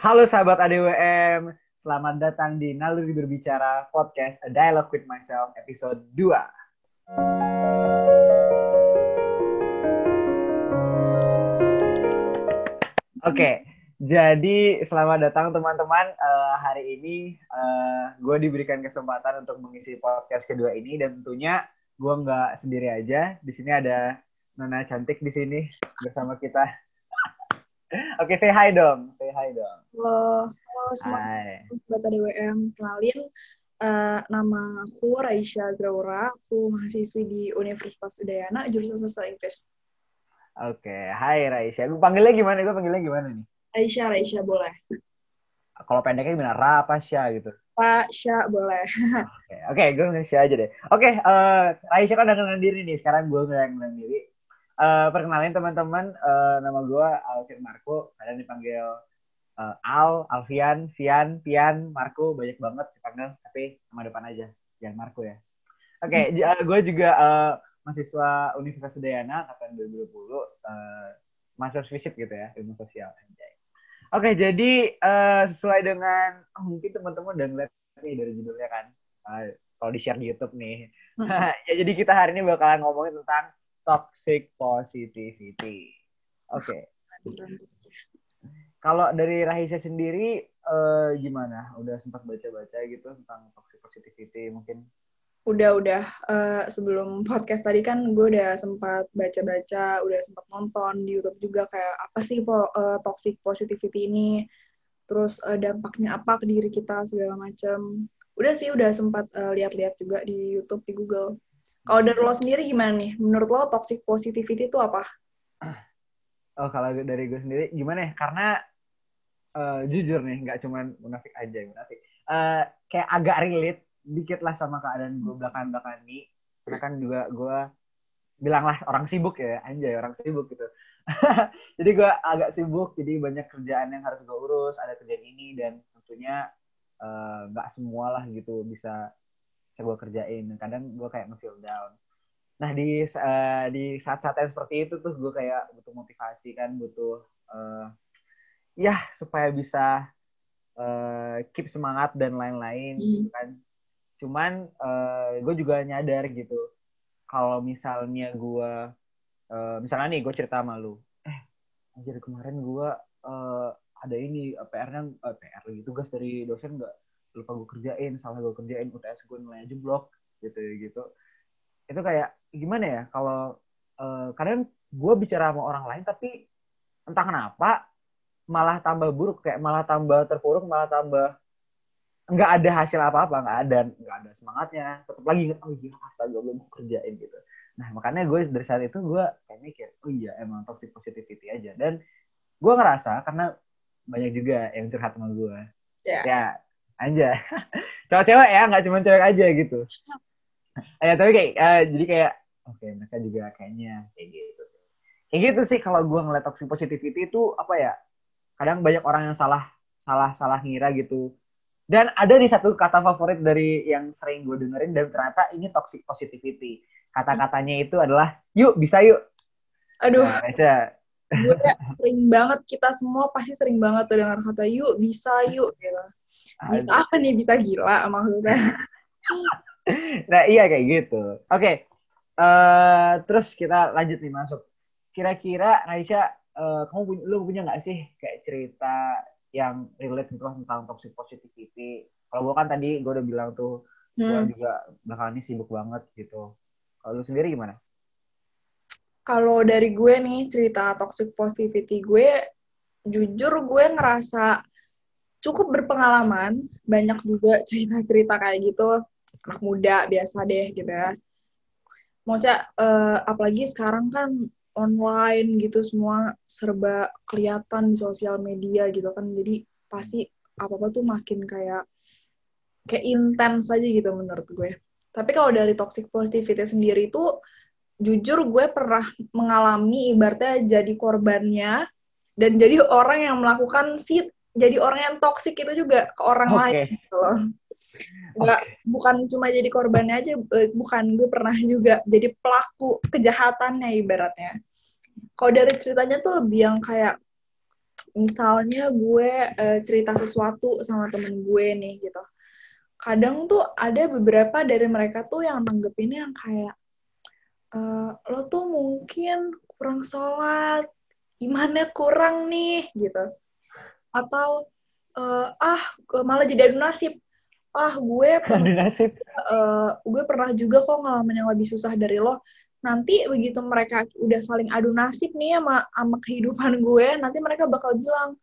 Halo sahabat ADWM, selamat datang di Naluri Berbicara Podcast A Dialogue with Myself episode 2. Oke, jadi selamat datang teman-teman. Eh, hari ini gue diberikan kesempatan untuk mengisi podcast kedua ini dan tentunya gue nggak sendiri aja. Di sini ada Nona cantik di sini bersama kita. Oke, say hi dong, say hi dong. Halo, halo semua sobat ADWM. Kenalin, eh, nama aku Raisya Graura. Aku mahasiswi di Universitas Udayana, jurusan Sastra Inggris. Oke, hai Raisya. Gue panggilnya gimana? Gue panggilnya gimana nih? Raisya, Raisya boleh. Kalau pendeknya gimana? Ra apa Sya gitu? Pak Sya boleh. Oke, oke, gue ngasih aja deh. Oke, eh Raisya kan udah kenal diri nih. Sekarang gue yang kenal diri. Eh perkenalin teman-teman, eh, nama gue Alvin Marco. Kalian dipanggil eh, Al, Alfian, Fian, Pian, Marco. Banyak banget dipanggil, tapi nama depan aja. Jangan Marco ya. Oke, j- eh, gue juga eh, mahasiswa Universitas Udayana angkatan 2020. eh Master Visip gitu ya, ilmu sosial. Oke, jadi eh, sesuai dengan oh, mungkin teman-teman udah ngeliat nih dari judulnya kan. Eh, kalau di-share di YouTube nih. ya, jadi kita hari ini bakalan ngomongin tentang toxic positivity. Oke. Kalau dari Rahisya sendiri eh, gimana? Udah sempat baca-baca gitu tentang toxic positivity mungkin? Udah, udah. Eh, sebelum podcast tadi kan gue udah sempat baca-baca, udah sempat nonton di YouTube juga kayak apa sih po- eh, toxic positivity ini, terus eh, dampaknya apa ke diri kita segala macam. Udah sih, udah sempat eh, lihat-lihat juga di YouTube, di Google. Kalau dari lo sendiri gimana nih? Menurut lo toxic positivity itu apa? Oh, kalau dari gue sendiri gimana ya? Karena eh, jujur nih, nggak cuman munafik aja, munafik. Eh, kayak agak relate dikit lah sama keadaan gue belakangan-belakangan ini. Karena kan juga gue bilang lah orang sibuk ya, anjay orang sibuk gitu. jadi gue agak sibuk, jadi banyak kerjaan yang harus gue urus, ada kerjaan ini dan tentunya eh, nggak semua lah gitu bisa bisa gue kerjain. Kadang gue kayak nge-feel down. Nah di eh, di saat-saat yang seperti itu tuh gue kayak butuh motivasi kan, butuh eh, ya supaya bisa eh, keep semangat dan lain-lain gitu kan. Cuman gue juga nyadar gitu kalau misalnya gue eh, misalnya nih gue cerita sama lu, eh anjir kemarin gue eh, ada ini PR-nya eh, PR lagi tugas dari dosen nggak lupa gue kerjain, salah gue kerjain UTS gue nilainya jeblok gitu gitu. Itu kayak gimana ya kalau eh, kadang gue bicara sama orang lain tapi entah kenapa malah tambah buruk kayak malah tambah terpuruk malah tambah nggak ada hasil apa-apa nggak ada nggak ada semangatnya tetap lagi inget oh iya astaga belum kerjain gitu nah makanya gue dari saat itu gue kayak mikir oh iya emang toxic positivity aja dan gue ngerasa karena banyak juga yang curhat sama gue Ya. ya anja cewek-cewek ya nggak cuma cewek aja gitu. Ya tapi kayak eh, jadi kayak oke mereka juga kayaknya kayak gitu sih. Kayak gitu sih kalau gue ngeliat toxic positivity itu apa ya kadang banyak orang yang salah salah salah ngira gitu. Dan ada di satu kata favorit dari yang sering gue dengerin dan ternyata ini toxic positivity. Kata-katanya itu adalah yuk bisa yuk. Aduh, nah, Reca. gue sering banget, kita semua pasti sering banget tuh dengar kata yuk, bisa yuk, gitu. Bisa apa nih, bisa gila maksudnya. nah iya kayak gitu. Oke eh terus kita lanjut nih masuk. Kira-kira Raisya eh, kamu punya lu punya nggak sih kayak cerita yang relate gitu tentang toxic positivity? Kalau gue kan tadi gue udah bilang tuh gue Hmm. juga belakangan ini sibuk banget gitu. Kalau lu sendiri gimana? Kalau dari gue nih, cerita toxic positivity gue, jujur gue ngerasa cukup berpengalaman. Banyak juga cerita-cerita kayak gitu. Anak muda, biasa deh gitu ya. Maksudnya, eh, apalagi sekarang kan online gitu, semua serba kelihatan di sosial media gitu kan. Jadi pasti apa-apa tuh makin kayak kayak intens aja gitu menurut gue. Tapi kalau dari toxic positivity sendiri itu jujur gue pernah mengalami ibaratnya jadi korbannya dan jadi orang yang melakukan si jadi orang yang toksik itu juga ke orang Oke. lain gitu loh. Nggak, bukan cuma jadi korbannya aja, eh, bukan gue pernah juga jadi pelaku kejahatannya ibaratnya. Kalau dari ceritanya tuh lebih yang kayak misalnya gue uh, cerita sesuatu sama temen gue nih gitu kadang tuh ada beberapa dari mereka tuh yang nanggepinnya yang kayak uh, lo tuh mungkin kurang sholat gimana kurang nih gitu atau uh, ah malah jadi adu nasib. Ah gue adu nasib. uh, gue pernah juga kok ngalamin yang lebih susah dari lo. Nanti begitu mereka udah saling adu nasib nih sama sama kehidupan gue nanti mereka bakal bilang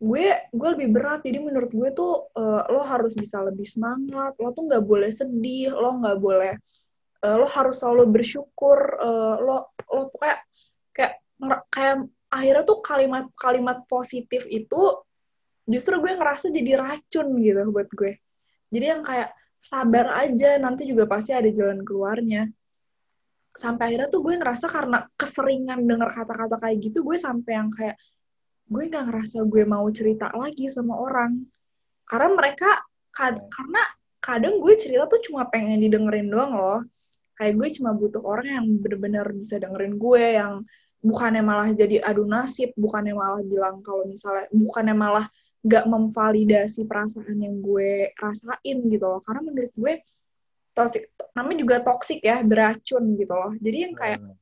gue gue lebih berat. Jadi menurut gue tuh uh, lo harus bisa lebih semangat. Lo tuh nggak boleh sedih. Lo nggak boleh uh, lo harus selalu bersyukur uh, lo lo kayak kayak kayak akhirnya tuh kalimat-kalimat positif itu justru gue ngerasa jadi racun gitu buat gue. Jadi yang kayak sabar aja nanti juga pasti ada jalan keluarnya. Sampai akhirnya tuh gue ngerasa karena keseringan denger kata-kata kayak gitu gue sampai yang kayak gue nggak ngerasa gue mau cerita lagi sama orang. Karena mereka kad karena kadang gue cerita tuh cuma pengen didengerin doang loh. Kayak gue cuma butuh orang yang bener-bener bisa dengerin gue yang bukannya malah jadi adu nasib bukannya malah bilang kalau misalnya bukannya malah gak memvalidasi perasaan yang gue rasain gitu loh. Karena menurut gue toxic namanya juga toxic ya beracun gitu loh. Jadi yang kayak hmm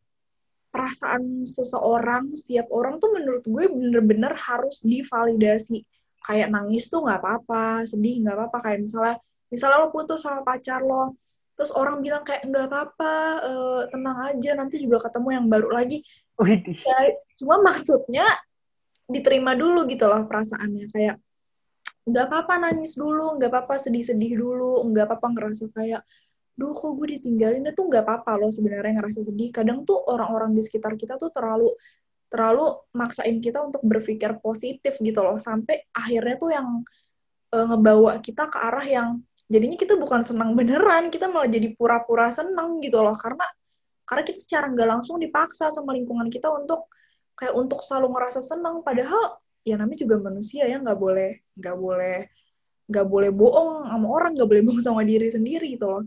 perasaan seseorang setiap orang tuh menurut gue bener-bener harus divalidasi. Kayak nangis tuh nggak apa-apa sedih nggak apa-apa. Kayak misalnya misalnya lo putus sama pacar lo terus orang bilang kayak nggak apa-apa uh, tenang aja nanti juga ketemu yang baru lagi ya, cuma maksudnya diterima dulu gitu loh perasaannya. Kayak nggak apa-apa nangis dulu nggak apa-apa sedih-sedih dulu nggak apa-apa ngerasa kayak duh kok gue ditinggalin itu nggak apa-apa loh sebenarnya ngerasa sedih kadang tuh orang-orang di sekitar kita tuh terlalu terlalu maksain kita untuk berpikir positif gitu loh. Sampai akhirnya tuh yang e, ngebawa kita ke arah yang jadinya kita bukan senang beneran kita malah jadi pura-pura senang gitu loh. Karena karena kita secara nggak langsung dipaksa sama lingkungan kita untuk kayak untuk selalu ngerasa senang padahal ya namanya juga manusia ya nggak boleh nggak boleh nggak boleh bohong sama orang nggak boleh bohong sama diri sendiri gitu loh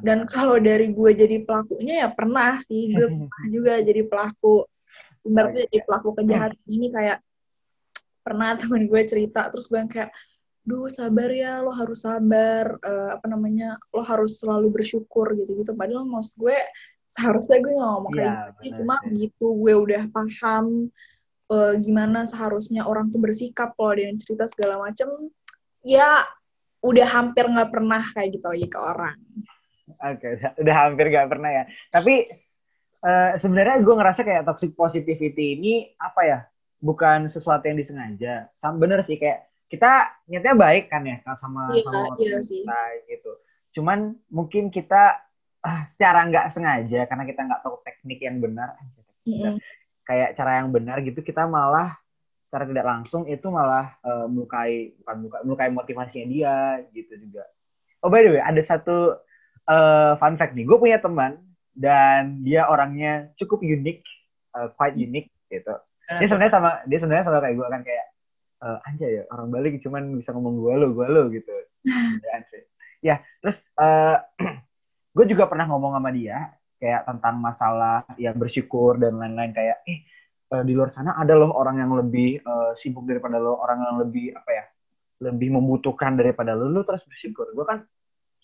dan kalau dari gue jadi pelakunya ya pernah sih, gue pernah juga jadi pelaku. Ibaratnya jadi pelaku kejahatan ini kayak pernah temen gue cerita, terus gue yang kayak, duh sabar ya, lo harus sabar, uh, apa namanya, lo harus selalu bersyukur gitu-gitu. Padahal maksud gue, seharusnya gue gak ngomong kayak ya, gitu, cuma gitu gue udah paham uh, gimana seharusnya orang tuh bersikap kalau dia cerita segala macem, ya udah hampir nggak pernah kayak gitu lagi ke orang. Oke, okay, udah hampir gak pernah ya. Tapi uh, sebenarnya gue ngerasa kayak toxic positivity ini apa ya? Bukan sesuatu yang disengaja. Bener sih kayak kita niatnya baik kan ya sama iya, sama iya kita gitu. Cuman mungkin kita uh, secara nggak sengaja karena kita nggak tahu teknik yang benar, mm -hmm. kayak cara yang benar gitu kita malah secara tidak langsung itu malah uh, melukai bukan melukai, melukai motivasinya dia gitu juga. Oh by the way, ada satu uh, fun fact nih, gue punya teman dan dia orangnya cukup unik, uh, quite unique gitu. Dia sebenarnya sama dia sebenarnya sama kayak gue kan kayak uh, anjay ya orang Bali cuman bisa ngomong gue lo gue lo gitu. ya terus uh, gue juga pernah ngomong sama dia kayak tentang masalah yang bersyukur dan lain-lain kayak eh di luar sana ada loh orang yang lebih uh, sibuk daripada lo, orang yang lebih apa ya, lebih membutuhkan daripada lo, lo terus bersyukur. Gue kan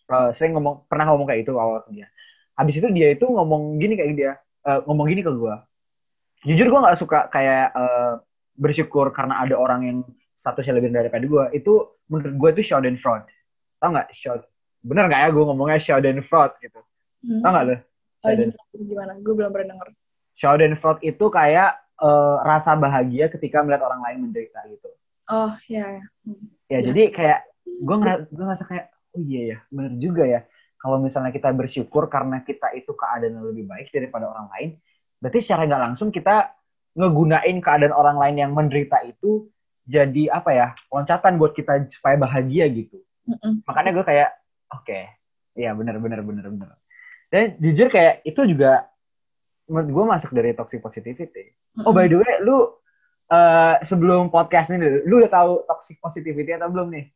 uh, sering ngomong pernah ngomong kayak itu awal dia. Habis itu dia itu ngomong gini kayak dia uh, ngomong gini ke gue jujur gue nggak suka kayak uh, bersyukur karena ada orang yang statusnya lebih daripada gue itu menurut gue itu show and fraud tau nggak show bener nggak ya gue ngomongnya and fraud gitu? Hmm. tau nggak lo oh, gimana? Gue belum pernah denger. And fraud itu kayak uh, rasa bahagia ketika melihat orang lain menderita gitu. Oh ya ya, hmm. ya, ya. jadi kayak gue ngerasa gue ngerasa kayak oh iya ya benar juga ya. Kalau misalnya kita bersyukur karena kita itu keadaan yang lebih baik daripada orang lain berarti secara nggak langsung kita ngegunain keadaan orang lain yang menderita itu jadi apa ya loncatan buat kita supaya bahagia gitu. Mm-mm. makanya gue kayak oke. Okay, iya benar benar benar benar dan jujur kayak itu juga menurut gue masuk dari toxic positivity. Oh by the way lu uh, sebelum podcast ini lu udah tahu toxic positivity atau belum nih?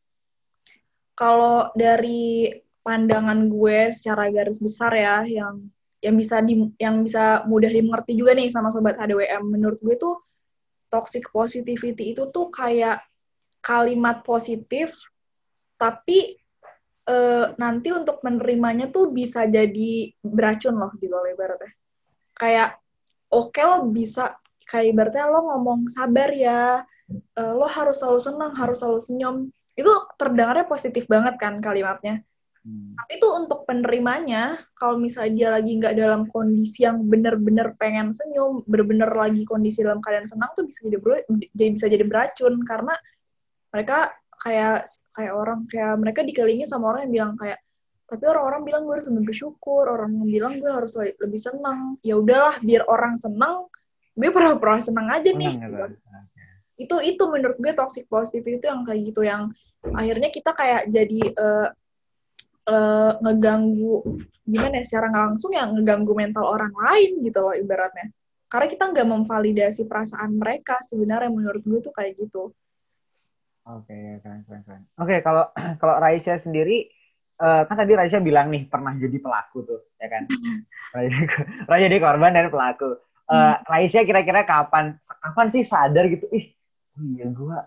Kalau dari pandangan gue secara garis besar ya yang yang bisa di yang bisa mudah dimengerti juga nih sama sobat HDWM menurut gue tuh toxic positivity itu tuh kayak kalimat positif, tapi uh, nanti untuk menerimanya tuh bisa jadi beracun loh di loh ibaratnya. Kayak oke okay, lo bisa kayak ibaratnya lo ngomong sabar ya, uh, lo harus selalu senang, harus selalu senyum. Itu terdengarnya positif banget kan kalimatnya. Hmm. Tapi itu untuk penerimanya, kalau misalnya dia lagi nggak dalam kondisi yang bener-bener pengen senyum, bener-bener lagi kondisi dalam keadaan senang tuh bisa jadi, jadi bisa jadi beracun karena mereka kayak kayak orang kayak mereka dikelilingi sama orang yang bilang kayak tapi orang-orang bilang gue harus lebih bersyukur orang yang bilang gue harus lebih senang. Ya udahlah biar orang senang gue pura-pura senang aja nih gitu. itu itu menurut gue toxic positivity itu yang kayak gitu yang akhirnya kita kayak jadi uh, uh, ngeganggu gimana ya secara nggak langsung yang ngeganggu mental orang lain gitu loh ibaratnya. Karena kita nggak memvalidasi perasaan mereka sebenarnya menurut gue tuh kayak gitu Oke, okay, keren, keren, keren. Oke, okay, kalau kalau Raisya sendiri, uh, kan tadi Raisya bilang nih pernah jadi pelaku tuh, ya kan? pernah jadi korban dan pelaku. Uh, Raisya kira-kira kapan, kapan sih sadar gitu? Ih, oh iya gue,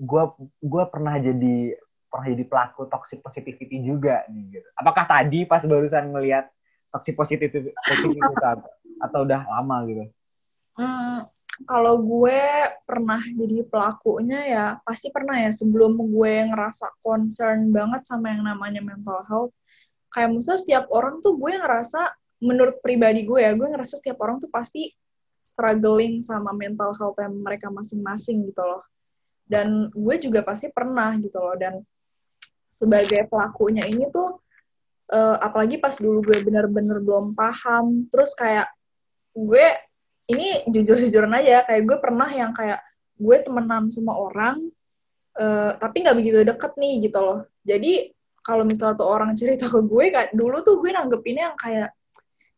gue, gue pernah jadi pernah jadi pelaku toxic positivity juga nih. Gitu. Apakah tadi pas barusan ngelihat toxic positivity, positivity itu atau udah lama gitu? Hmm, kalau gue pernah jadi pelakunya ya pasti pernah ya sebelum gue ngerasa concern banget sama yang namanya mental health. Kayak misalnya setiap orang tuh gue ngerasa menurut pribadi gue ya gue ngerasa setiap orang tuh pasti struggling sama mental health yang mereka masing-masing gitu loh. Dan gue juga pasti pernah gitu loh dan sebagai pelakunya ini tuh uh, apalagi pas dulu gue bener-bener belum paham terus kayak gue ini jujur-jujuran aja kayak gue pernah yang kayak gue temenan sama orang uh, tapi nggak begitu deket nih gitu loh. Jadi kalau misalnya tuh orang cerita ke gue kayak dulu tuh gue nanggepinnya yang kayak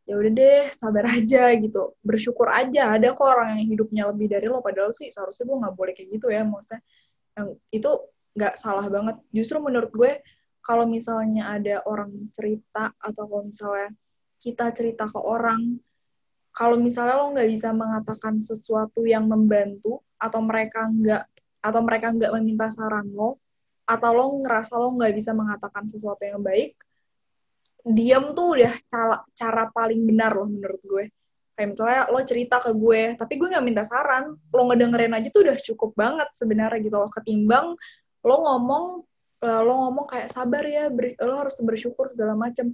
ya udah deh sabar aja gitu. Bersyukur aja ada kok orang yang hidupnya lebih dari lo padahal sih seharusnya gue nggak boleh kayak gitu ya maksudnya. Yang itu nggak salah banget. Justru menurut gue kalau misalnya ada orang cerita atau kalau misalnya kita cerita ke orang kalau misalnya lo nggak bisa mengatakan sesuatu yang membantu atau mereka nggak atau mereka nggak meminta saran lo atau lo ngerasa lo nggak bisa mengatakan sesuatu yang baik diam tuh udah cara, cara paling benar loh menurut gue. Kayak misalnya lo cerita ke gue tapi gue nggak minta saran lo ngedengerin aja tuh udah cukup banget sebenarnya gitu loh. Ketimbang lo ngomong eh, lo ngomong kayak sabar ya lo harus bersyukur segala macam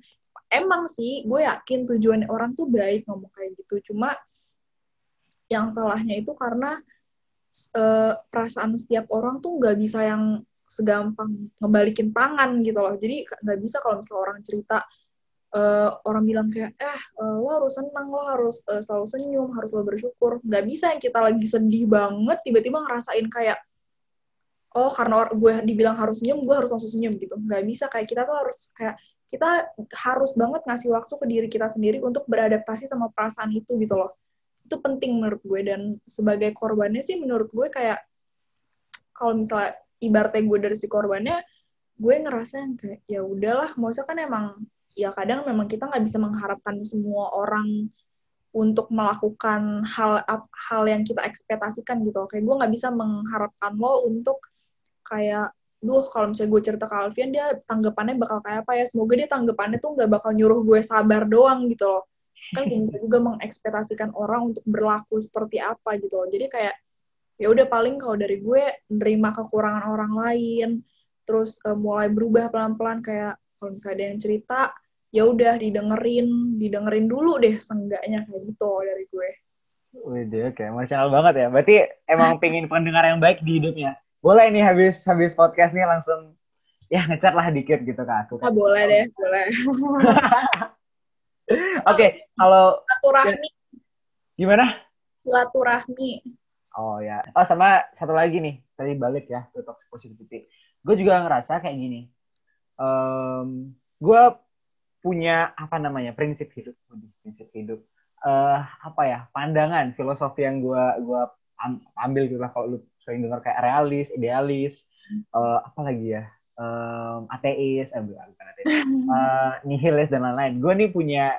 emang sih gue yakin tujuan orang tuh baik ngomong kayak gitu. Cuma yang salahnya itu karena uh, perasaan setiap orang tuh nggak bisa yang segampang ngebalikin tangan gitu loh. Jadi nggak bisa kalau misalnya orang cerita uh, orang bilang kayak eh uh, lo harus senang lo harus uh, selalu senyum harus lo bersyukur. Nggak bisa yang kita lagi sedih banget tiba-tiba ngerasain kayak oh karena gue dibilang harus senyum gue harus langsung senyum gitu. Nggak bisa kayak kita tuh harus kayak kita harus banget ngasih waktu ke diri kita sendiri untuk beradaptasi sama perasaan itu gitu loh. Itu penting menurut gue dan sebagai korbannya sih menurut gue kayak kalau misalnya ibaratnya gue dari si korbannya gue ngerasa kayak ya udahlah maksudnya kan emang ya kadang memang kita nggak bisa mengharapkan semua orang untuk melakukan hal hal yang kita ekspektasikan gitu kayak gue nggak bisa mengharapkan lo untuk kayak duh kalau misalnya gue cerita ke Alfian dia tanggapannya bakal kayak apa ya? Semoga dia tanggapannya tuh nggak bakal nyuruh gue sabar doang gitu loh. Kan gue juga mengekspektasikan orang untuk berlaku seperti apa gitu loh. Jadi kayak ya udah paling kalau dari gue nerima kekurangan orang lain terus uh, mulai berubah pelan-pelan kayak kalau misalnya ada yang cerita ya udah didengerin didengerin dulu deh senggaknya kayak gitu dari gue. Wih, kayak masalah banget ya. Berarti emang pengen pendengar yang baik di hidupnya boleh nih habis habis podcast nih langsung ya ngecat lah dikit gitu kak aku. Ah, boleh deh, boleh. Oke, okay, kalau silaturahmi. Gimana? Silaturahmi. Oh ya. Oh sama satu lagi nih, tadi balik ya ke toxic positivity. Gue juga ngerasa kayak gini. Um, gue punya apa namanya prinsip hidup, prinsip hidup. Uh, apa ya pandangan filosofi yang gue gua ambil gitu lah kalau lu sering dengar kayak realis, idealis, uh, apa lagi ya, um, ateis, eh bukan ateis, uh, nihilis dan lain-lain. Gue nih punya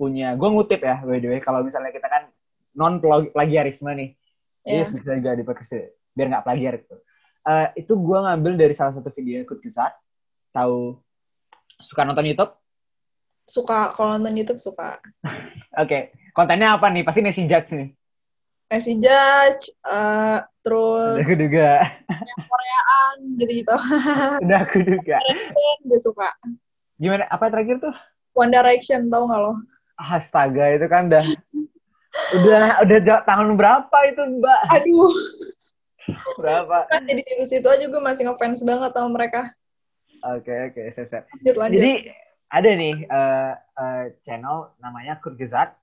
punya, gue ngutip ya by the way, kalau misalnya kita kan non plagiarisme nih, Jadi Yeah. bisa juga di podcast ini, biar nggak plagiar gitu. Eh, itu gue ngambil dari salah satu video Kut Kesat. Tahu suka nonton YouTube? Suka kalau nonton YouTube suka. Oke, kontennya apa nih? Pasti Nancy Judge nih. Nancy Judge, eh, terus Udah aku duga. Koreaan gitu-gitu. Udah aku duga. gue suka. Gimana? Apa terakhir tuh? One Direction tau gak lo? Astaga, itu kan udah udah udah ja- tahun berapa itu Mbak? Aduh, Berapa? kan di situ-situ aja gue masih ngefans banget sama mereka. Oke oke, siap siap. Lanjut lanjut. Jadi ada nih eh, eh, channel namanya Kurgezat.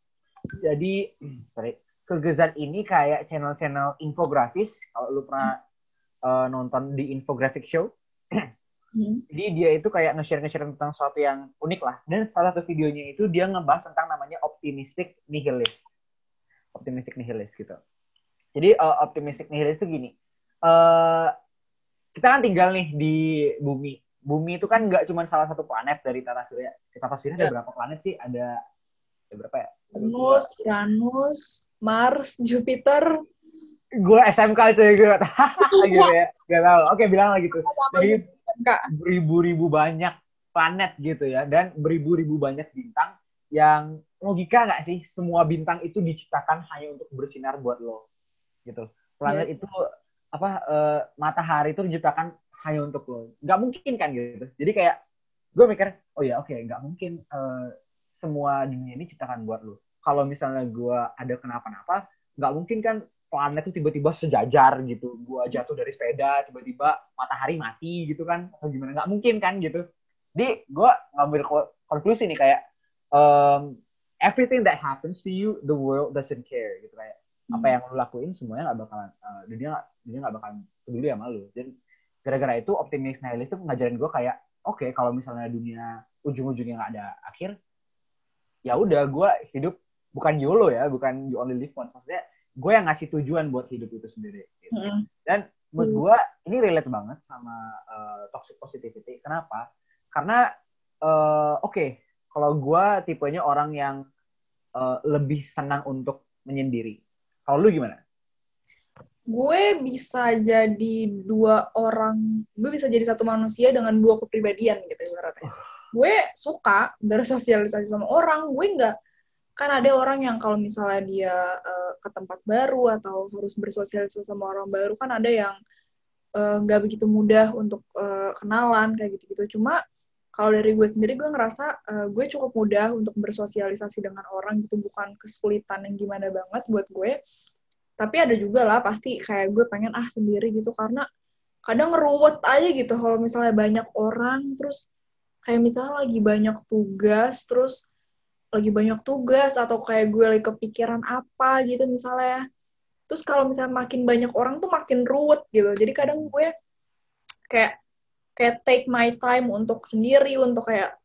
Jadi sorry, Kurgezat ini kayak channel-channel infografis. Kalau lu pernah eh, nonton di infographic show, Hmm. jadi dia itu kayak nge-share nge-share tentang sesuatu yang unik lah. Dan salah satu videonya itu dia ngebahas tentang namanya optimistic nihilist. Optimistic nihilist gitu. Jadi eh, optimistic nihilist itu gini. eh kita kan tinggal nih di bumi. Bumi itu kan nggak cuma salah satu planet dari tata surya. Tata surya ada Ya. berapa planet sih? Ada ada berapa ya? Venus, Uranus, Mars, Jupiter. Gue SMK cuy gue. gitu ya. Gak tahu. Oke bilang lagi tuh. Enggak. beribu-ribu banyak planet gitu ya dan beribu-ribu banyak bintang yang logika nggak sih semua bintang itu diciptakan hanya untuk bersinar buat lo gitu planet itu apa eh, matahari itu diciptakan hanya untuk lo nggak mungkin kan gitu jadi kayak gue mikir oh ya oke nggak mungkin eh, semua dunia ini diciptakan buat lo kalau misalnya gue ada kenapa-napa nggak mungkin kan planet itu tiba-tiba sejajar gitu. Gue jatuh dari sepeda tiba-tiba matahari mati gitu kan atau gimana. Nggak mungkin kan gitu. Jadi gue ngambil ko- konklusi nih kayak um, everything that happens to you the world doesn't care gitu kayak. Apa yang lu lakuin semuanya nggak bakalan uh, dunia dunia nggak bakalan peduli sama lu. Dan gara-gara itu optimis nihilis itu ngajarin gue kayak oke kalau misalnya dunia ujung-ujungnya nggak ada akhir ya udah gue hidup bukan YOLO ya bukan you only live once maksudnya gue yang ngasih tujuan buat hidup itu sendiri gitu. Mm-mm. Dan menurut Hmm. gue ini relate banget sama uh, toxic positivity. Kenapa? Karena uh, oke, kalau gue tipenya orang yang uh, lebih senang untuk menyendiri. Kalau lu gimana? Gue bisa jadi dua orang, gue bisa jadi satu manusia dengan dua kepribadian gitu ibaratnya. Gue suka bersosialisasi sama orang, gue nggak kan ada orang yang kalau misalnya dia eh, ke tempat baru atau harus bersosialisasi sama orang baru kan ada yang eh, nggak begitu mudah untuk eh, kenalan kayak gitu-gitu. Cuma kalau dari gue sendiri gue ngerasa eh, gue cukup mudah untuk bersosialisasi dengan orang gitu bukan kesulitan yang gimana banget buat gue. Tapi ada juga lah pasti kayak gue pengen ah sendiri gitu karena kadang ngeruwet aja gitu kalau misalnya banyak orang terus kayak misalnya lagi banyak tugas terus lagi banyak tugas atau kayak gue lagi kepikiran apa gitu misalnya. Terus kalau misalnya makin banyak orang tuh makin ruwet gitu. Jadi kadang gue kayak kayak take my time untuk sendiri untuk kayak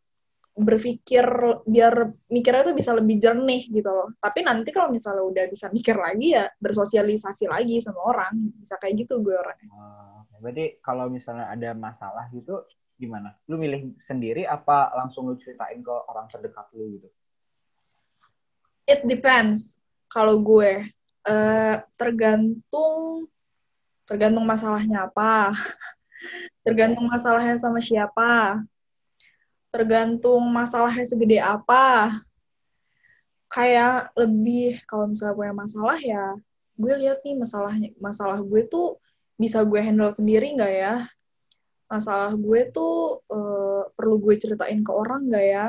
berpikir biar mikirnya tuh bisa lebih jernih gitu loh. Tapi nanti kalau misalnya udah bisa mikir lagi ya bersosialisasi lagi sama orang. Bisa kayak gitu gue orangnya. Uh, berarti kalau misalnya ada masalah gitu gimana? Lu milih sendiri apa langsung lu ceritain ke orang terdekat lu gitu? It depends. Kalau gue eh, tergantung tergantung masalahnya apa, tergantung masalahnya sama siapa, tergantung masalahnya segede apa. Kayak lebih kalau misalnya punya masalah ya, gue lihat nih masalahnya masalah gue tuh bisa gue handle sendiri nggak ya? Masalah gue tuh eh, perlu gue ceritain ke orang nggak ya?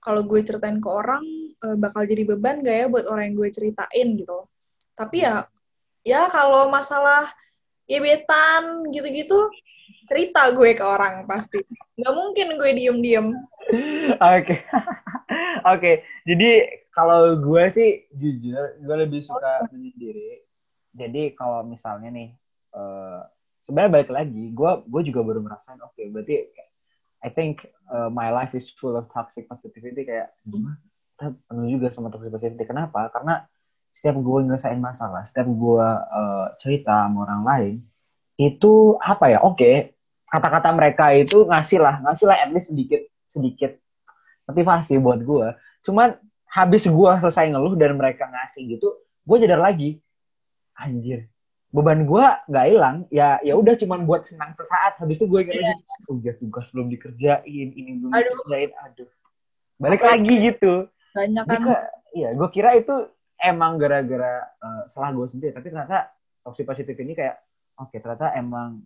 Kalau gue ceritain ke orang eh, bakal jadi beban gak ya buat orang yang gue ceritain gitu. Tapi ya, ya kalau masalah gebetan gitu-gitu, cerita gue ke orang pasti. Nggak mungkin gue diem-diem. Oke. Oke. Jadi kalau gue sih jujur, gue lebih suka menyendiri. Jadi kalau misalnya nih, eh, sebenarnya balik lagi, gue gue juga baru merasain, oke, berarti I think uh, my life is full of toxic positivity kayak gue penuh juga sama toxic positivity. Kenapa? Karena setiap gue ngerasain masalah, setiap gue uh, cerita sama orang lain, itu apa ya? Oke, kata-kata mereka itu ngasih lah, ngasih lah at least sedikit sedikit motivasi buat gue. Cuman habis gue selesai ngeluh dan mereka ngasih gitu, gue jadar lagi. anjir beban gue nggak hilang ya ya udah cuman buat senang sesaat. Habis itu gue ingat Iya. lagi oh ya tugas belum dikerjain ini belum Aduh. dikerjain aduh. Balik lagi gitu. Banyak kan. iya gue kira itu emang gara-gara eh, salah gue sendiri. Tapi ternyata toxic positif ini kayak oke ternyata emang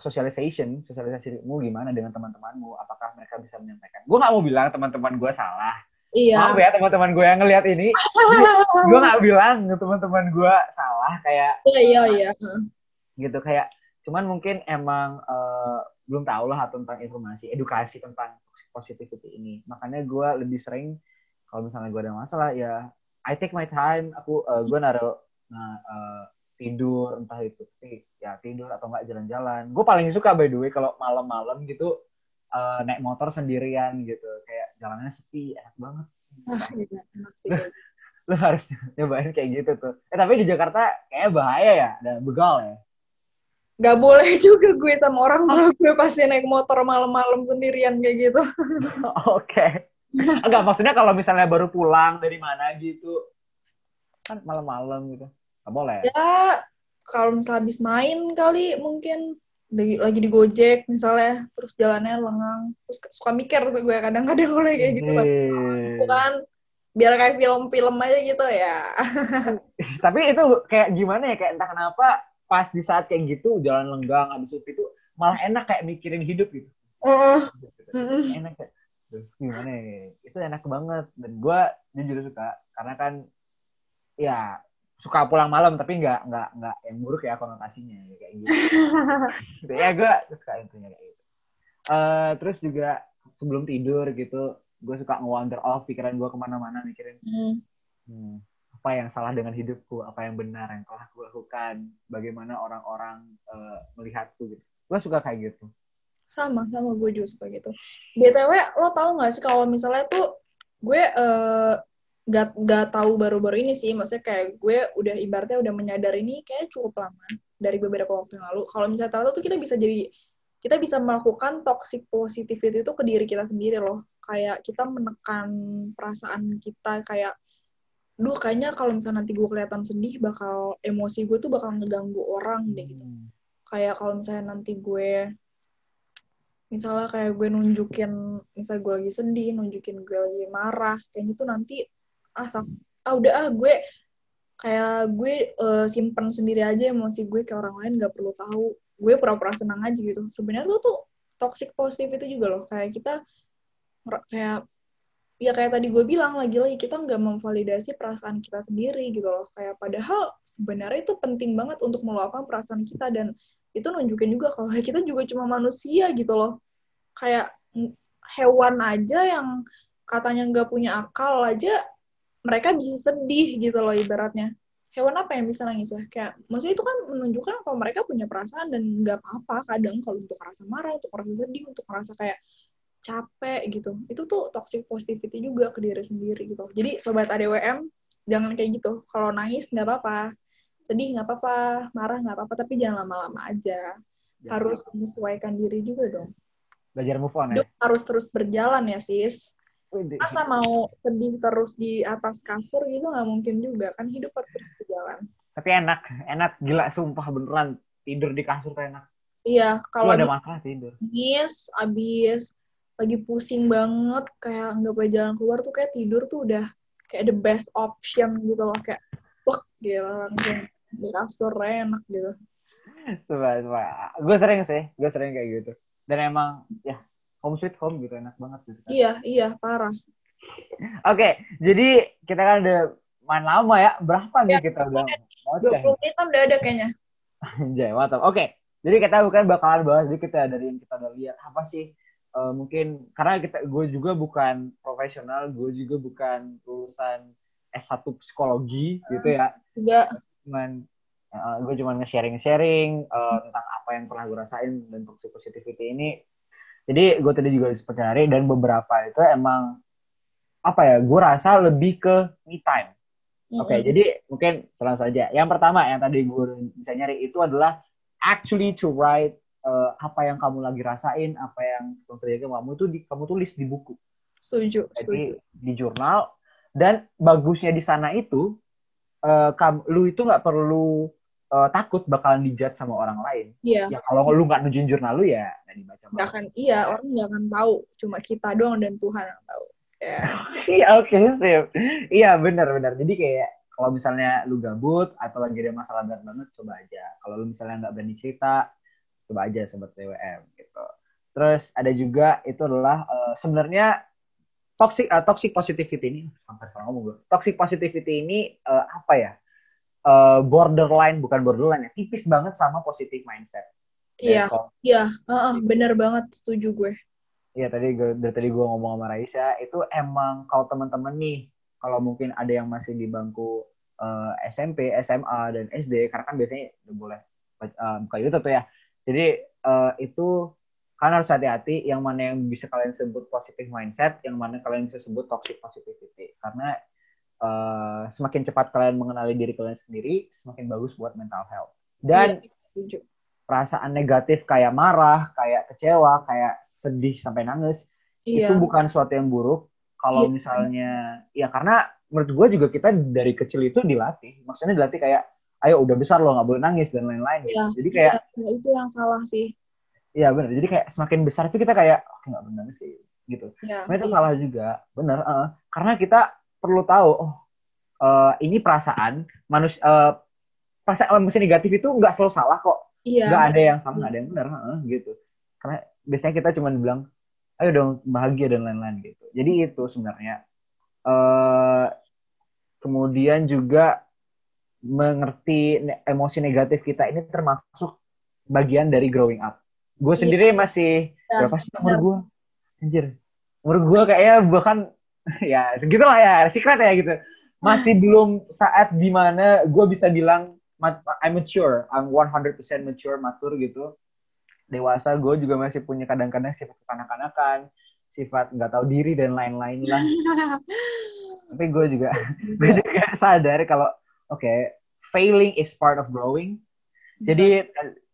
socialization sosialisasimu gimana dengan teman-temanmu? Apakah mereka bisa menyampaikan? Gue nggak mau bilang teman-teman gue salah iya. Maaf ya teman-teman gue yang ngelihat ini. Gue nggak bilang teman-teman gue salah kayak iya iya iya. gitu kayak cuman mungkin emang eh, belum tahu lah tentang informasi edukasi tentang positivity ini. Makanya gue lebih sering kalau misalnya gue ada masalah ya I take my time. Aku gue naruh nah, eh, tidur entah itu ya tidur atau enggak jalan-jalan. Gue paling suka by the way kalau malam-malam gitu eh, naik motor sendirian gitu kayak jalannya sepi enak banget ah iya lu harus nyobain kayak gitu tuh eh tapi di Jakarta kayaknya bahaya ya ada begal ya Gak boleh juga gue sama orang tua gue pasti naik motor malam-malam sendirian kayak gitu. Oke. Enggak, maksudnya kalau misalnya baru pulang dari mana gitu. Kan malam-malam gitu. Enggak boleh. Ya, kalau misalnya habis main kali mungkin lagi, lagi di Gojek misalnya, terus jalannya lengang, terus suka mikir tuh gue kadang-kadang kalau kayak gitu. Hei. Bukan biar kayak film-film aja gitu ya. Tapi itu kayak gimana ya? Kayak entah kenapa pas di saat kayak gitu jalan lenggang habis itu malah enak kayak mikirin hidup gitu. Heeh. Mm-mm. Enak kayak "Duh, gimana ya? Itu enak banget dan gue jujur suka karena kan ya suka pulang malam tapi nggak nggak nggak yang buruk ya konotasinya ya, kayak gitu. Gitu. ya gue suka intinya kayak gitu. Eh, terus juga sebelum tidur gitu gue suka nge-wander off pikiran gue ke mana-mana mikirin Hmm. hmm, apa yang salah dengan hidupku apa yang benar yang telah gue lakukan bagaimana orang-orang eh, melihatku gitu gue suka kayak gitu Sama, sama gue juga suka gitu. BTW, lo tau gak sih kalau misalnya tuh gue eh gak, gak tahu baru-baru ini sih, maksudnya kayak gue udah ibaratnya udah menyadari ini kayak cukup lama dari beberapa waktu yang lalu. Kalau misalnya tahu tuh kita bisa jadi kita bisa melakukan toxic positivity itu ke diri kita sendiri loh. Kayak kita menekan perasaan kita kayak duh kayaknya kalau misalnya nanti gue kelihatan sedih bakal emosi gue tuh bakal ngeganggu orang deh gitu Hmm. kayak kalau misalnya nanti gue misalnya kayak gue nunjukin misalnya gue lagi sedih nunjukin gue lagi marah kayak gitu nanti ah tak, ah udah ah gue kayak gue eh, simpen sendiri aja emosi gue ke orang lain gak perlu tahu. Gue pura-pura senang aja gitu. Sebenarnya tuh tuh toxic positif itu juga loh. Kayak kita kayak ya kayak tadi gue bilang lagi-lagi kita nggak memvalidasi perasaan kita sendiri gitu loh. Kayak padahal sebenarnya itu penting banget untuk meluapkan perasaan kita dan itu nunjukin juga kalau kita juga cuma manusia gitu loh. Kayak mm, hewan aja yang katanya nggak punya akal aja mereka bisa sedih gitu loh ibaratnya. Hewan apa yang bisa nangis ya? Kayak maksudnya itu kan menunjukkan kalau mereka punya perasaan dan nggak apa-apa kadang kalau untuk merasa marah untuk merasa sedih untuk merasa kayak capek gitu. Itu tuh toxic positivity juga ke diri sendiri gitu. Jadi sobat ADWM jangan kayak gitu. Kalau nangis nggak apa-apa. Sedih nggak apa-apa. Marah nggak apa-apa. Tapi jangan lama-lama aja. Ya, harus menyesuaikan diri juga dong. Belajar move on ya. Hidup harus terus berjalan ya sis masa mau sedih terus di atas kasur gitu nggak mungkin juga kan hidup harus terus berjalan. Tapi enak enak. Gila sumpah beneran. Tidur di kasur tuh enak. Iya kalau ada masalah tidur? nangis abis lagi pusing banget kayak nggak boleh jalan keluar tuh kayak tidur tuh udah kayak the best option gitu loh. Kayak wah gila langsung di kasur enak gitu. Sumpah, sumpah. Gue sering sih, gue sering kayak gitu. Dan emang, ya, home sweet home gitu, enak banget gitu. kan. iya iya parah Oke, jadi kita kan udah main lama ya. Berapa nih Ya, kita udah 20 ngoceh? menitan udah ada kayaknya Anjay, mantap. Oke, jadi kita bukan bakalan bahas dikit ya dari yang kita udah lihat. Apa sih, eh, mungkin, karena kita gue juga bukan profesional, gue juga bukan lulusan S1 psikologi gitu ya. juga cuman uh, gue cuman nge-sharing-sharing uh, tentang apa yang pernah gue rasain dan toxic positivity ini. Jadi gue tadi juga sempat nyari dan beberapa itu emang apa ya? Gue rasa lebih ke me time. Oke, Mm-mm. jadi mungkin langsung saja. Yang pertama yang tadi gue bisa nyari itu adalah actually to write uh, apa yang kamu lagi rasain, apa yang terjadi kamu itu di, kamu tulis di buku setuju setuju jadi di jurnal dan bagusnya di sana itu eh, kam- lu itu nggak perlu uh, takut bakalan dijudge sama orang lain. Iya. Ya kalau lu nggak nunjukin jurnal lu ya nggak dibaca. Nggak akan, iya orang nggak akan tahu. Cuma kita doang dan Tuhan yang tahu. Ya. Iya oke sip. Iya benar-benar. Jadi kayak kalau misalnya lu gabut atau lagi ada masalah berat banget, coba aja. Kalau lu misalnya nggak berani cerita, coba aja sobat TWM gitu. Terus ada juga itu adalah uh, sebenarnya toxic uh, toxic positivity ini sampai ngomong gue. Toxic positivity ini uh, apa ya? Uh, borderline bukan borderline ya, tipis banget sama positive mindset. Iya, iya, uh, uh, bener banget setuju gue. Iya tadi dari tadi gue ngomong sama Raisa itu emang kalau teman-teman nih kalau mungkin ada yang masih di bangku uh, SMP, SMA dan SD karena kan biasanya udah boleh uh, buka YouTube tuh ya. Jadi uh, itu kalian harus hati-hati yang mana yang bisa kalian sebut positive mindset, yang mana kalian bisa sebut toxic positivity. Karena uh, semakin cepat kalian mengenali diri kalian sendiri, semakin bagus buat mental health. Dan iya, perasaan negatif kayak marah, kayak kecewa, kayak sedih sampai nangis, iya. itu bukan suatu yang buruk. Kalau iya. misalnya, ya karena menurut gue juga kita dari kecil itu dilatih. Maksudnya dilatih kayak, ayo udah besar loh nggak boleh nangis dan lain-lain. Gitu. Jadi kayak, ya, itu yang salah sih Iya benar. Jadi kayak semakin besar itu kita kayak oh, nggak benar sih gitu. Ya, itu iya. salah juga, benar. Uh, karena kita perlu tahu, oh uh, ini perasaan manusia, uh, perasaan emosi negatif itu nggak selalu salah kok. Iya. Nggak ada yang sama, nggak ada yang benar, uh, gitu. Karena biasanya kita cuma bilang, ayo dong bahagia dan lain-lain gitu. Jadi itu sebenarnya. Uh, kemudian juga mengerti emosi negatif kita ini termasuk bagian dari growing up gue iya. sendiri masih ya, berapa sih umur gue anjir umur gue kayaknya bahkan ya segitulah ya secret ya gitu. Masih belum saat di mana gue bisa bilang I'm mature I'm 100% mature matur gitu. Dewasa gue juga masih punya kadang-kadang sifat kekanak-kanakan sifat nggak tahu diri dan lain-lain lah. Tapi gue juga gue juga sadar kalau oke okay, failing is part of growing. Jadi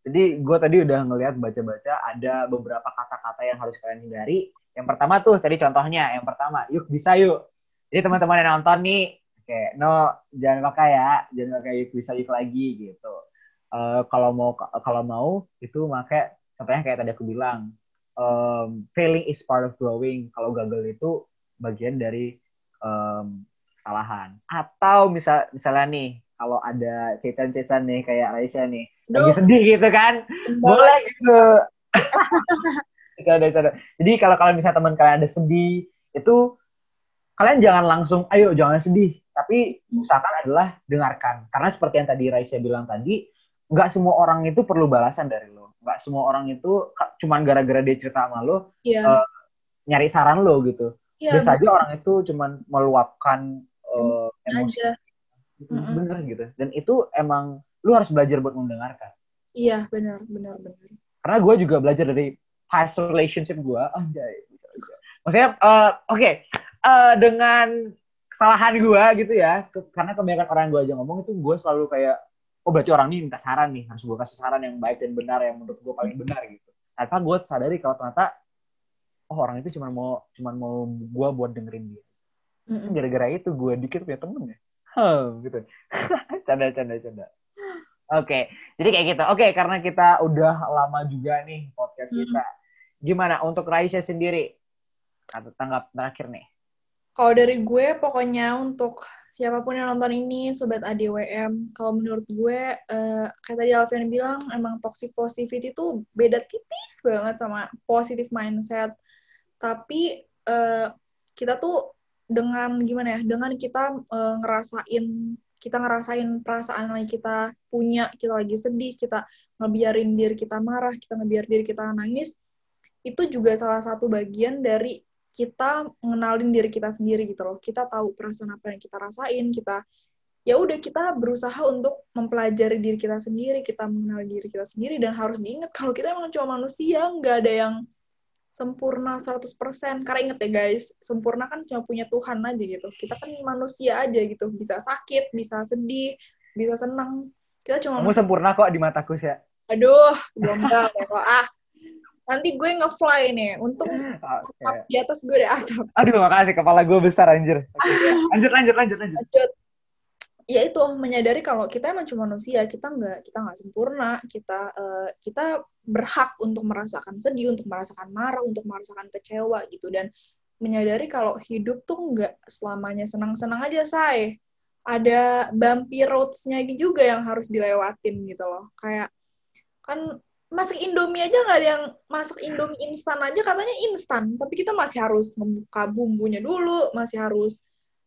jadi gue tadi udah ngelihat baca-baca ada beberapa kata-kata yang harus kalian hindari. Yang pertama tuh tadi contohnya, yang pertama, yuk bisa yuk. Jadi teman-teman yang nonton nih, kayak no jangan pakai ya, jangan pakai yuk bisa yuk lagi gitu. Uh, kalau mau kalau mau itu pakai contohnya kayak tadi aku bilang, um, failing is part of growing. Kalau gagal itu bagian dari um, kesalahan. Atau misal misalnya nih, kalau ada cecan-cecan nih kayak Raisa nih, Duh. lagi sedih gitu kan boleh gitu jadi kalau kalau misalnya teman kalian ada sedih itu kalian jangan langsung ayo jangan sedih tapi usahakan adalah dengarkan karena seperti yang tadi Raisya bilang tadi nggak semua orang itu perlu balasan dari lo nggak semua orang itu cuman gara-gara dia cerita sama lo yeah. Iya. uh, nyari saran lo gitu yeah, biasa aja orang itu cuman meluapkan uh, emosi aja. bener gitu dan itu emang lu harus belajar buat mendengarkan. Iya, benar, benar, benar. Karena gue juga belajar dari past relationship gue. Oh, Maksudnya, uh, oke, okay. uh, eh, dengan kesalahan gue gitu ya, ke, karena kebanyakan orang yang gue aja ngomong itu gue selalu kayak, oh berarti orang ini minta saran nih, harus gue kasih saran yang baik dan benar, yang menurut gue paling benar gitu. Ternyata gue sadari kalau ternyata, oh orang itu cuma mau cuma mau gue buat dengerin dia. Gara-gara itu gue dikit punya temen ya. Huh, gitu. canda, canda, canda. Oke, okay. jadi kayak gitu. Oke, okay, karena kita udah lama juga nih podcast hmm. kita. Gimana untuk Raisa sendiri? Atau tanggap terakhir nih? Kalau dari gue, pokoknya untuk siapa pun yang nonton ini, Sobat ADWM, kalau menurut gue, uh, kayak tadi Alvin bilang, emang toxic positivity itu beda tipis banget sama positive mindset. Tapi uh, kita tuh dengan gimana ya, dengan kita uh, ngerasain kita ngerasain perasaan yang kita punya, kita lagi sedih, kita ngebiarin diri kita marah, kita ngebiar diri kita nangis, itu juga salah satu bagian dari kita mengenalin diri kita sendiri gitu loh. Kita tahu perasaan apa yang kita rasain, kita ya udah kita berusaha untuk mempelajari diri kita sendiri, kita mengenal diri kita sendiri dan harus diingat kalau kita emang cuma manusia, nggak ada yang sempurna 100%. Karena inget ya guys, sempurna kan cuma punya Tuhan aja gitu. Kita kan manusia aja gitu. Bisa sakit, bisa sedih, bisa senang. Kita cuma... Kamu sempurna kok di mataku sih. Aduh, belum ya kok. Ah, nanti gue nge-fly nih. Untung okay. di atas gue deh atap. Aduh, makasih. Kepala gue besar, anjir. Okay. lanjut, lanjut, lanjut, lanjut. Lanjut. Ya itu menyadari kalau kita emang cuma manusia kita nggak kita nggak sempurna kita uh, kita berhak untuk merasakan sedih untuk merasakan marah untuk merasakan kecewa gitu. Dan menyadari kalau hidup tuh nggak selamanya senang-senang aja say. Ada bumpy roads-nya juga yang harus dilewatin gitu loh. Kayak kan masak Indomie aja nggak ada yang masak Indomie instan aja katanya instan tapi kita masih harus membuka bumbunya dulu masih harus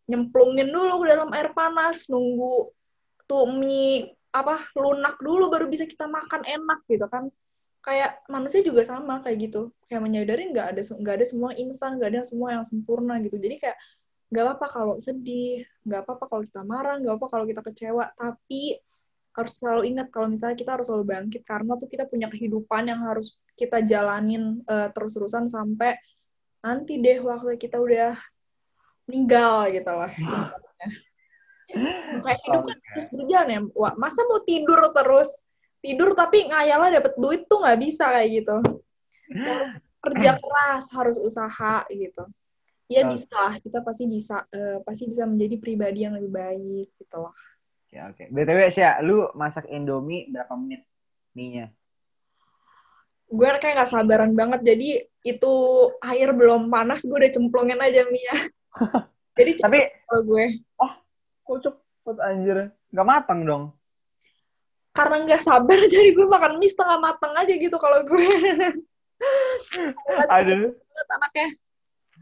nyemplungin dulu ke dalam air panas nunggu tuh mie apa lunak dulu baru bisa kita makan enak gitu kan. Kayak manusia juga sama kayak gitu. Kayak menyadari nggak ada nggak ada semua instan nggak ada semua yang sempurna gitu. Jadi kayak nggak apa-apa kalau sedih nggak apa-apa kalau kita marah nggak apa-apa kalau kita kecewa. Tapi harus selalu ingat kalau misalnya kita harus selalu bangkit karena tuh kita punya kehidupan yang harus kita jalanin uh, terus-terusan sampai nanti deh waktu kita udah meninggal gitu lah. Kayak hidup kan terus berjalan ya. Wah, masa mau tidur terus? Tidur tapi ngayalnya dapat duit tuh nggak bisa kayak gitu. kerja keras, harus usaha gitu. Ya bisa lah, kita pasti bisa uh, pasti bisa menjadi pribadi yang lebih baik gitu loh. Oke, oke. BTW sih, lu masak Indomie berapa menit mie-nya? Gue kayak gak sabaran banget, jadi itu air belum panas, gue udah cemplungin aja mie-nya. Jadi Tapi kalau gue. Oh, kok cepet anjir. Gak matang dong. Karena nggak sabar jadi gue makan mie setengah matang aja gitu kalau gue. Aduh. Anaknya.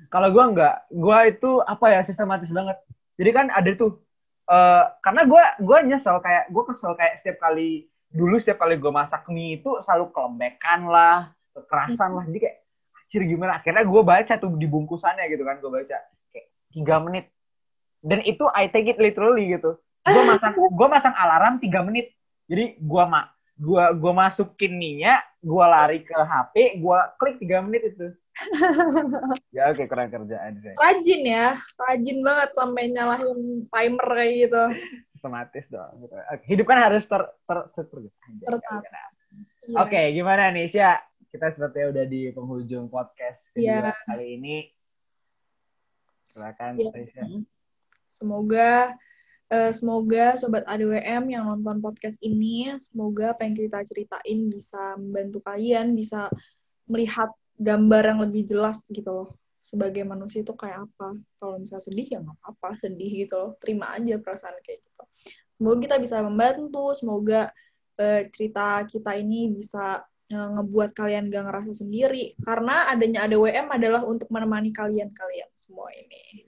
Kalau gue nggak, gue itu apa ya sistematis banget. Jadi kan ada tuh, uh, karena gue gue nyesel kayak gue kesel kayak setiap kali dulu setiap kali gue masak mie itu selalu kelembekan lah, kekerasan lah. Jadi kayak, anjir gimana? Akhirnya gue baca tuh di bungkusannya gitu kan, gue baca tiga menit dan itu I take it literally gitu gue masang gue masang alarm tiga menit jadi gue mak gue gue masukin minyak gue lari ke HP gue klik tiga menit itu ya oke okay, kurang kerjaan sih rajin ya rajin banget sampai nyalahin timer kayak gitu sistematis dong gitu. hidup kan harus ter ter, ter, ter, ter ya, Oke, okay, gimana nih, Sya? Kita sepertinya udah di penghujung podcast kedua yeah. kali ini Silakan. Ya. Semoga uh, semoga sobat ADWM yang nonton podcast ini, semoga apa yang kita ceritain bisa membantu kalian bisa melihat gambar yang lebih jelas gitu loh. Sebagai manusia itu kayak apa. Kalau misalnya sedih ya nggak apa-apa, sedih gitu loh. Terima aja perasaan kayak gitu. Semoga kita bisa membantu, semoga uh, cerita kita ini bisa ngebuat kalian gak ngerasa sendiri karena adanya ADWM adalah untuk menemani kalian-kalian semua ini.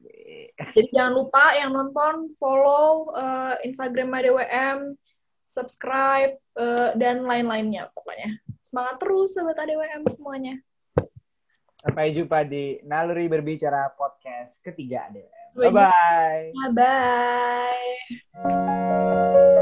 Jadi jangan lupa yang nonton follow uh, Instagram ADWM, subscribe uh, dan lain-lainnya pokoknya. Semangat terus sobat ADWM semuanya. Sampai jumpa di Naluri Berbicara podcast ketiga ADWM. Bye bye. Bye bye.